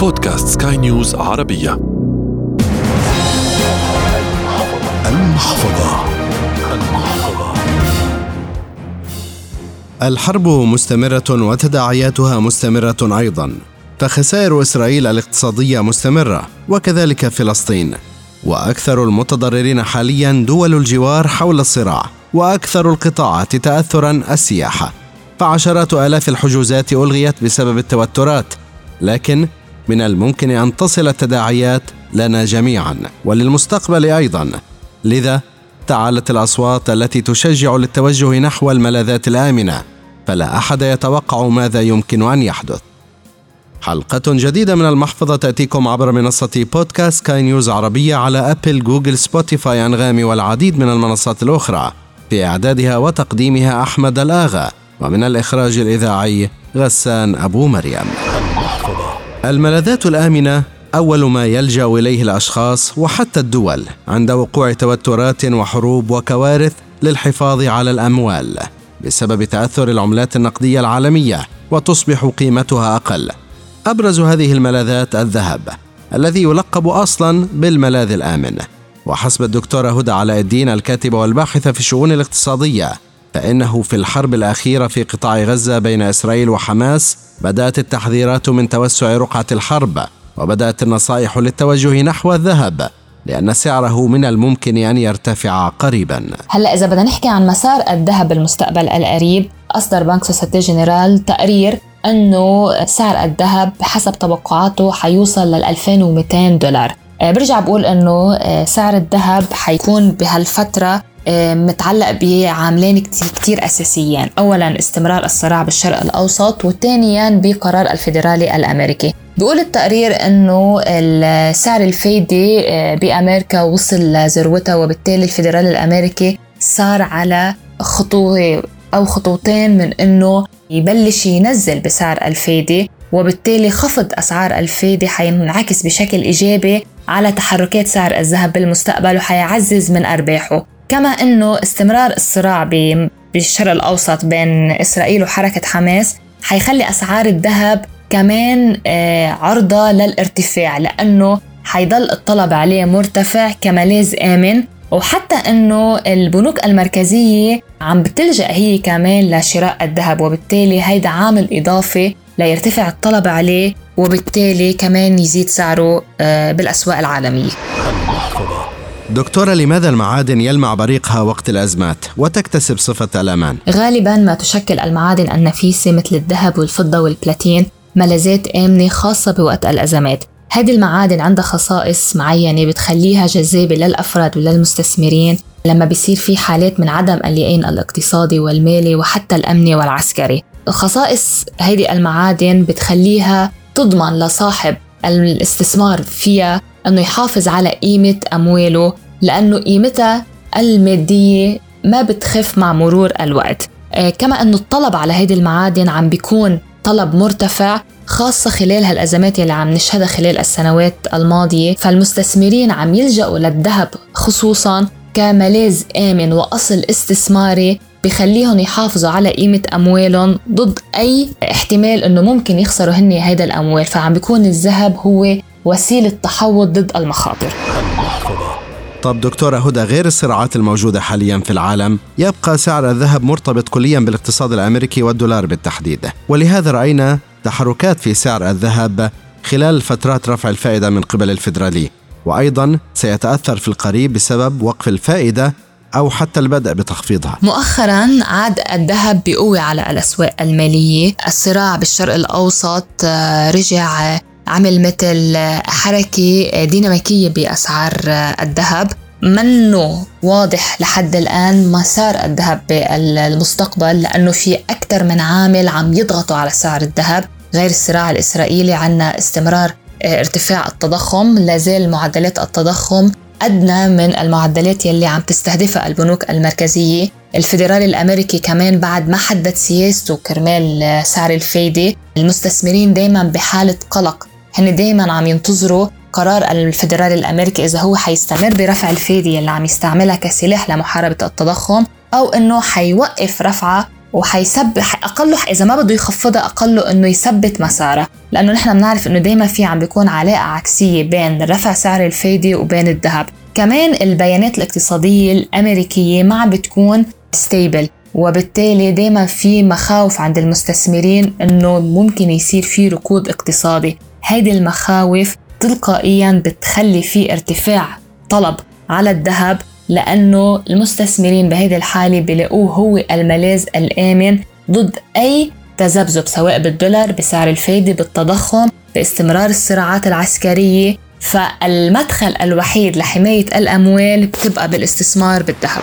بودكاست سكاي نيوز عربية. المحفظة. الحرب مستمرة وتداعياتها مستمرة أيضا. فخسائر إسرائيل الاقتصادية مستمرة وكذلك فلسطين. وأكثر المتضررين حاليا دول الجوار حول الصراع وأكثر القطاعات تأثرا السياحة. فعشرات آلاف الحجوزات ألغيت بسبب التوترات لكن من الممكن أن تصل التداعيات لنا جميعا وللمستقبل أيضا. لذا تعالت الأصوات التي تشجع للتوجه نحو الملاذات الآمنة فلا أحد يتوقع ماذا يمكن أن يحدث. حلقة جديدة من المحفظة تأتيكم عبر منصة بودكاست سكاي نيوز عربية على أبل جوجل سبوتيفاي أنغامي والعديد من المنصات الأخرى. في إعدادها وتقديمها أحمد الآغا ومن الإخراج الإذاعي غسان أبو مريم. الملاذات الآمنة أول ما يلجأ إليه الأشخاص وحتى الدول عند وقوع توترات وحروب وكوارث للحفاظ على الأموال بسبب تأثر العملات النقدية العالمية وتصبح قيمتها أقل. أبرز هذه الملاذات الذهب الذي يلقب أصلا بالملاذ الآمن. وحسب الدكتورة هدى علاء الدين الكاتبة والباحثة في الشؤون الاقتصادية فإنه في الحرب الأخيرة في قطاع غزة بين إسرائيل وحماس بدأت التحذيرات من توسع رقعة الحرب وبدأت النصائح للتوجه نحو الذهب لأن سعره من الممكن أن يرتفع قريبا. هلأ إذا بدنا نحكي عن مسار الذهب بالمستقبل القريب أصدر بنك سوسيتي جنرال تقرير أنه سعر الذهب حسب توقعاته حيوصل لل 2200 دولار. آه، برجع بقول إنه آه، سعر الذهب حيكون بهالفترة آه، متعلق بعاملين كتير أساسيين أولا استمرار الصراع بالشرق الأوسط وثانيا بقرار الفيدرالي الأمريكي. بيقول التقرير إنه سعر الفايدة بأمريكا وصل لذروتها وبالتالي الفيدرالي الأمريكي صار على خطوة أو خطوتين من إنه يبلش ينزل بسعر الفايدة وبالتالي خفض أسعار الفايدة حينعكس بشكل إيجابي على تحركات سعر الذهب بالمستقبل وحيعزز من أرباحه. كما أنه استمرار الصراع بالشرق الأوسط بين إسرائيل وحركة حماس حيخلي أسعار الذهب كمان آه، عرضة للارتفاع لأنه حيضل الطلب عليه مرتفع كملاذ آمن وحتى إنه البنوك المركزية عم بتلجأ هي كمان لشراء الذهب وبالتالي هيدا عامل إضافي ليرتفع الطلب عليه وبالتالي كمان يزيد سعره آه، بالأسواق العالمية. دكتورة لماذا المعادن يلمع بريقها وقت الأزمات وتكتسب صفة الأمان؟ غالبا ما تشكل المعادن النفيسة مثل الذهب والفضة والبلاتين ملاذات آمنة خاصة بوقت الأزمات هذه المعادن عندها خصائص معينة بتخليها جذابة للأفراد وللمستثمرين لما بيصير في حالات من عدم اليقين الاقتصادي والمالي وحتى الأمني والعسكري خصائص هذه المعادن بتخليها تضمن لصاحب الاستثمار فيها أنه يحافظ على قيمة أمواله لأنه قيمتها المادية ما بتخف مع مرور الوقت. آه، كما أنه الطلب على هذه المعادن عم بيكون طلب مرتفع خاصة خلال هالأزمات اللي عم نشهدها خلال السنوات الماضية. فالمستثمرين عم يلجأوا للذهب خصوصا كملاذ آمن وأصل استثماري بخليهم يحافظوا على قيمة أموالهم ضد أي احتمال أنه ممكن يخسروا هن هيدا الأموال. فعم بيكون الذهب هو وسيلة تحوط ضد المخاطر. طب دكتورة هدى غير الصراعات الموجودة حاليا في العالم يبقى سعر الذهب مرتبط كليا بالاقتصاد الأمريكي والدولار بالتحديد. ولهذا رأينا تحركات في سعر الذهب خلال فترات رفع الفائدة من قبل الفيدرالي. وأيضا سيتأثر في القريب بسبب وقف الفائدة أو حتى البدء بتخفيضها. مؤخرا عاد الذهب بقوة على الأسواق المالية. الصراع بالشرق الأوسط آه، رجع عمل مثل حركة ديناميكية بأسعار الذهب. منه واضح لحد الآن مسار الذهب بالمستقبل لأنه في أكثر من عامل عم يضغطوا على سعر الذهب غير الصراع الإسرائيلي عنا استمرار ارتفاع التضخم. لازال معدلات التضخم أدنى من المعدلات يلي عم تستهدفها البنوك المركزية. الفيدرالي الأمريكي كمان بعد ما حدد سياسته كرمال سعر الفايدة المستثمرين دايما بحالة قلق هن دايما عم ينتظروا قرار الفدرالي الأمريكي إذا هو حيستمر برفع الفايده اللي عم يستعملها كسلاح لمحاربة التضخم أو إنه حيوقف رفعها وحيسبح أقله إذا ما بده يخفضها أقله إنه يثبت مساره. لأنه نحن بنعرف إنه دائما في عم بيكون علاقة عكسية بين رفع سعر الفايده وبين الذهب. كمان البيانات الاقتصادية الأمريكية ما عم بتكون ستيبل وبالتالي دائما في مخاوف عند المستثمرين إنه ممكن يصير في ركود اقتصادي. هيدي المخاوف تلقائيا بتخلي في ارتفاع طلب على الذهب لأنه المستثمرين بهذه الحالة بيلاقوه هو الملاذ الآمن ضد أي تذبذب سواء بالدولار بسعر الفايدة بالتضخم باستمرار الصراعات العسكرية. فالمدخل الوحيد لحماية الأموال بتبقى بالاستثمار بالذهب.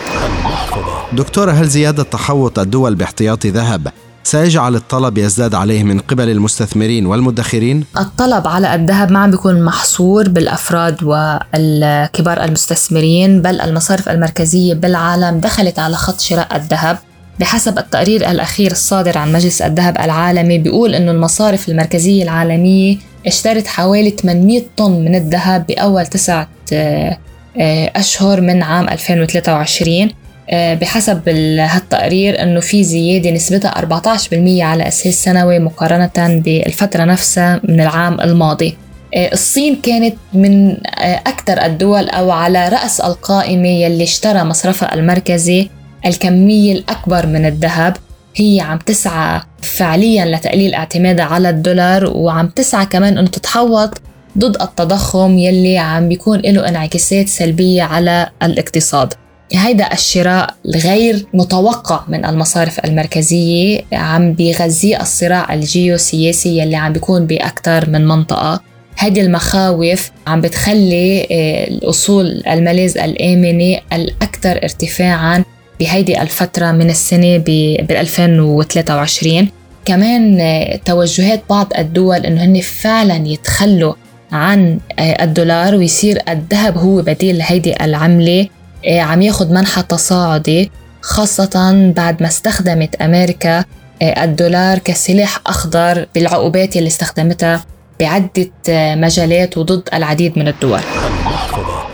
دكتورة هل زيادة تحوط الدول باحتياطي ذهب سيجعل الطلب يزداد عليه من قبل المستثمرين والمدخرين؟ الطلب على الذهب ما عم بيكون محصور بالأفراد والكبار المستثمرين بل المصارف المركزية بالعالم دخلت على خط شراء الذهب بحسب التقرير الأخير الصادر عن مجلس الذهب العالمي بيقول أنه المصارف المركزية العالمية اشترت حوالي 800 طن من الذهب بأول تسعة آه، آه، أشهر من عام 2023 آه، بحسب هالتقرير إنه في زيادة نسبتها 14% على أساس سنوي مقارنة بالفترة نفسها من العام الماضي. آه، الصين كانت من آه، أكثر الدول أو على رأس القائمة يلي اشترى مصرفها المركزي الكمية الأكبر من الذهب هي عم تسعى فعليا لتقليل اعتمادها على الدولار وعم تسعى كمان إنه تتحوط ضد التضخم يلي عم بيكون له انعكاسات سلبية على الاقتصاد. هيدا الشراء الغير متوقع من المصارف المركزية عم بيغذي الصراع الجيوسياسي يلي عم بيكون بأكثر من منطقة. هذه المخاوف عم بتخلي آه، الأصول الملاذ الآمنة الأكثر ارتفاعا بهيدي الفترة من السنة ب 2023 كمان آه، توجهات بعض الدول إنه هن فعلا يتخلوا عن آه، الدولار ويصير الذهب هو بديل لهيدي العملة. عم ياخد منحى تصاعدي خاصة بعد ما استخدمت أمريكا إيه، الدولار كسلاح أخضر بالعقوبات اللي استخدمتها بعدة إيه، مجالات وضد العديد من الدول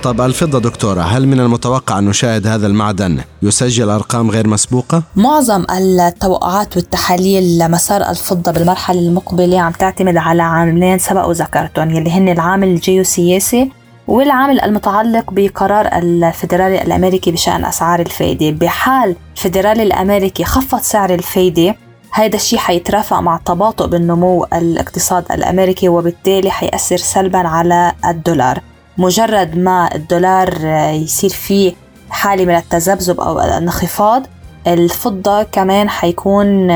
طب الفضة دكتورة هل من المتوقع أن نشاهد هذا المعدن يسجل أرقام غير مسبوقة؟ معظم التوقعات والتحاليل لمسار الفضة بالمرحلة المقبلة عم تعتمد على عاملين سبق ذكرتهم يلي هن العامل الجيوسياسي والعامل المتعلق بقرار الفيدرالي الأمريكي بشأن أسعار الفايدة. بحال الفيدرالي الأمريكي خفض سعر الفايدة هذا الشيء حيترافق مع تباطؤ بالنمو الاقتصاد الأمريكي وبالتالي حيأثر سلبا على الدولار. مجرد ما الدولار يصير فيه حالة من التذبذب أو الانخفاض الفضة كمان حيكون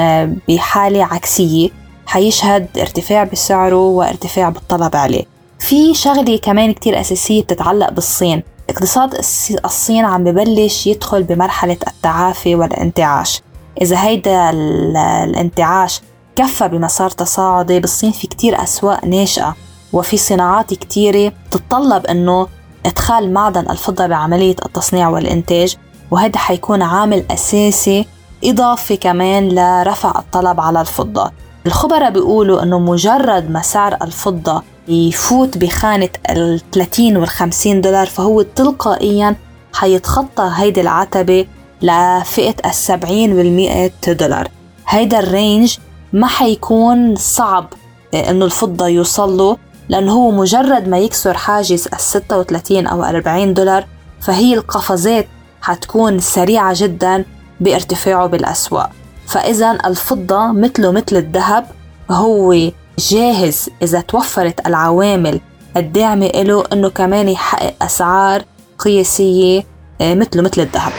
بحالة عكسية. حيشهد ارتفاع بسعره وارتفاع بالطلب عليه. في شغلة كمان كتير أساسية بتتعلق بالصين. اقتصاد الصين عم ببلش يدخل بمرحلة التعافي والانتعاش. إذا هيدا الانتعاش كفى بمسار تصاعدي بالصين في كتير أسواق ناشئة وفي صناعات كتيرة تتطلب أنه إدخال معدن الفضة بعملية التصنيع والإنتاج وهذا حيكون عامل أساسي إضافي كمان لرفع الطلب على الفضة. الخبراء بيقولوا أنه مجرد ما سعر الفضة يفوت بخانة ال 30 وال 50 دولار فهو تلقائيا حيتخطى هيدي العتبة لفئة ال 70 وال 100 دولار. هيدا الرينج ما حيكون صعب آه، إنه الفضة يوصل له لأنه هو مجرد ما يكسر حاجز ال 36 أو 40 دولار فهي القفزات حتكون سريعة جدا بارتفاعه بالأسواق. فإذا الفضة مثله مثل الذهب هو جاهز إذا توفرت العوامل الداعمة له إنه كمان يحقق أسعار قياسية آه، مثله مثل الذهب.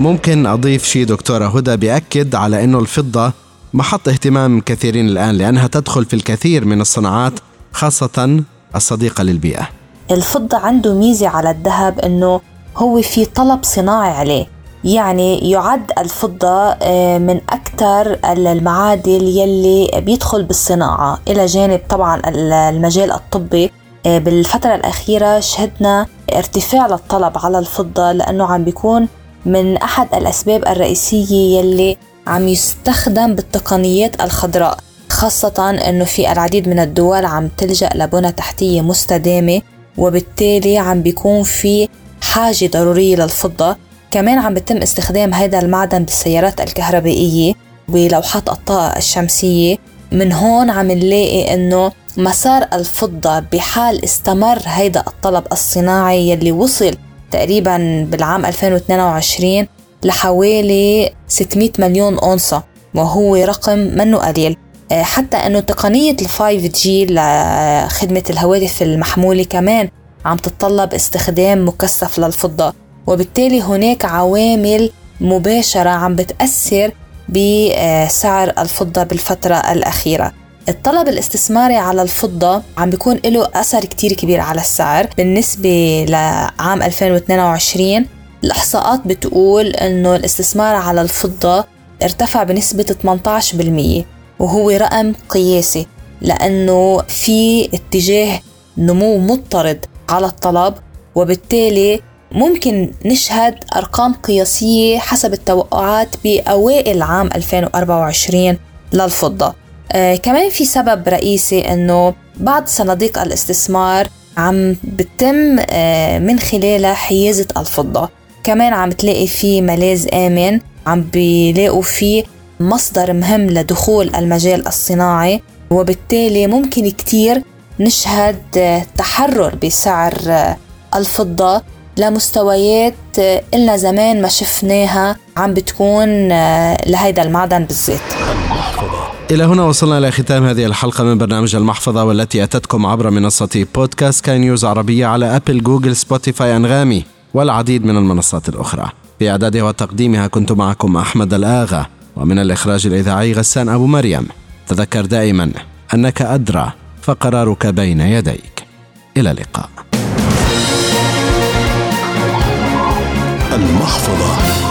ممكن أضيف شيء دكتورة هدى بيأكد على إنه الفضة محط اهتمام كثيرين الآن لأنها تدخل في الكثير من الصناعات خاصة الصديقة للبيئة. الفضة عنده ميزة على الذهب إنه هو في طلب صناعي عليه. يعني يعد الفضة آه، من أكثر المعادن يلي بيدخل بالصناعة. إلى جانب طبعا المجال الطبي. آه، بالفترة الأخيرة شهدنا ارتفاع للطلب على الفضة لأنه عم بيكون من أحد الأسباب الرئيسية يلي عم يستخدم بالتقنيات الخضراء. خاصة أنه في العديد من الدول عم تلجأ لبنى تحتية مستدامة وبالتالي عم بيكون في حاجة ضرورية للفضة. كمان عم بتم استخدام هذا المعدن بالسيارات الكهربائية ولوحات الطاقة الشمسية. من هون عم نلاقي إنه مسار الفضة بحال استمر هيدا الطلب الصناعي يلي وصل تقريبا بالعام 2022 لحوالي 600 مليون أونصة وهو رقم منه قليل. آه، حتى أنه تقنية ال 5G لخدمة الهواتف المحمولة كمان عم تتطلب استخدام مكثف للفضة. وبالتالي هناك عوامل مباشرة عم بتأثر بسعر الفضة بالفترة الأخيرة. الطلب الاستثماري على الفضة عم بيكون له أثر كتير كبير على السعر. بالنسبة لعام 2022 الإحصاءات بتقول أنه الاستثمار على الفضة ارتفع بنسبة 18% وهو رقم قياسي لأنه في اتجاه نمو مضطرد على الطلب وبالتالي ممكن نشهد أرقام قياسية حسب التوقعات بأوائل عام 2024 للفضة. آه كمان في سبب رئيسي أنه بعض صناديق الاستثمار عم بتم آه من خلالها حيازة الفضة. كمان عم تلاقي في ملاذ آمن عم بيلاقوا فيه مصدر مهم لدخول المجال الصناعي وبالتالي ممكن كتير نشهد آه، تحرر بسعر آه، الفضة. لمستويات إلنا زمان ما شفناها عم بتكون لهيدا المعدن بالذات إلى هنا وصلنا إلى ختام هذه الحلقة من برنامج المحفظة والتي أتتكم عبر منصة بودكاست سكاي نيوز عربية على أبل جوجل سبوتيفاي أنغامي والعديد من المنصات الأخرى. في إعدادها وتقديمها كنت معكم أحمد الآغا ومن الإخراج الإذاعي غسان أبو مريم. تذكر دائما أنك أدرى فقرارك بين يديك. إلى اللقاء. المحفظة.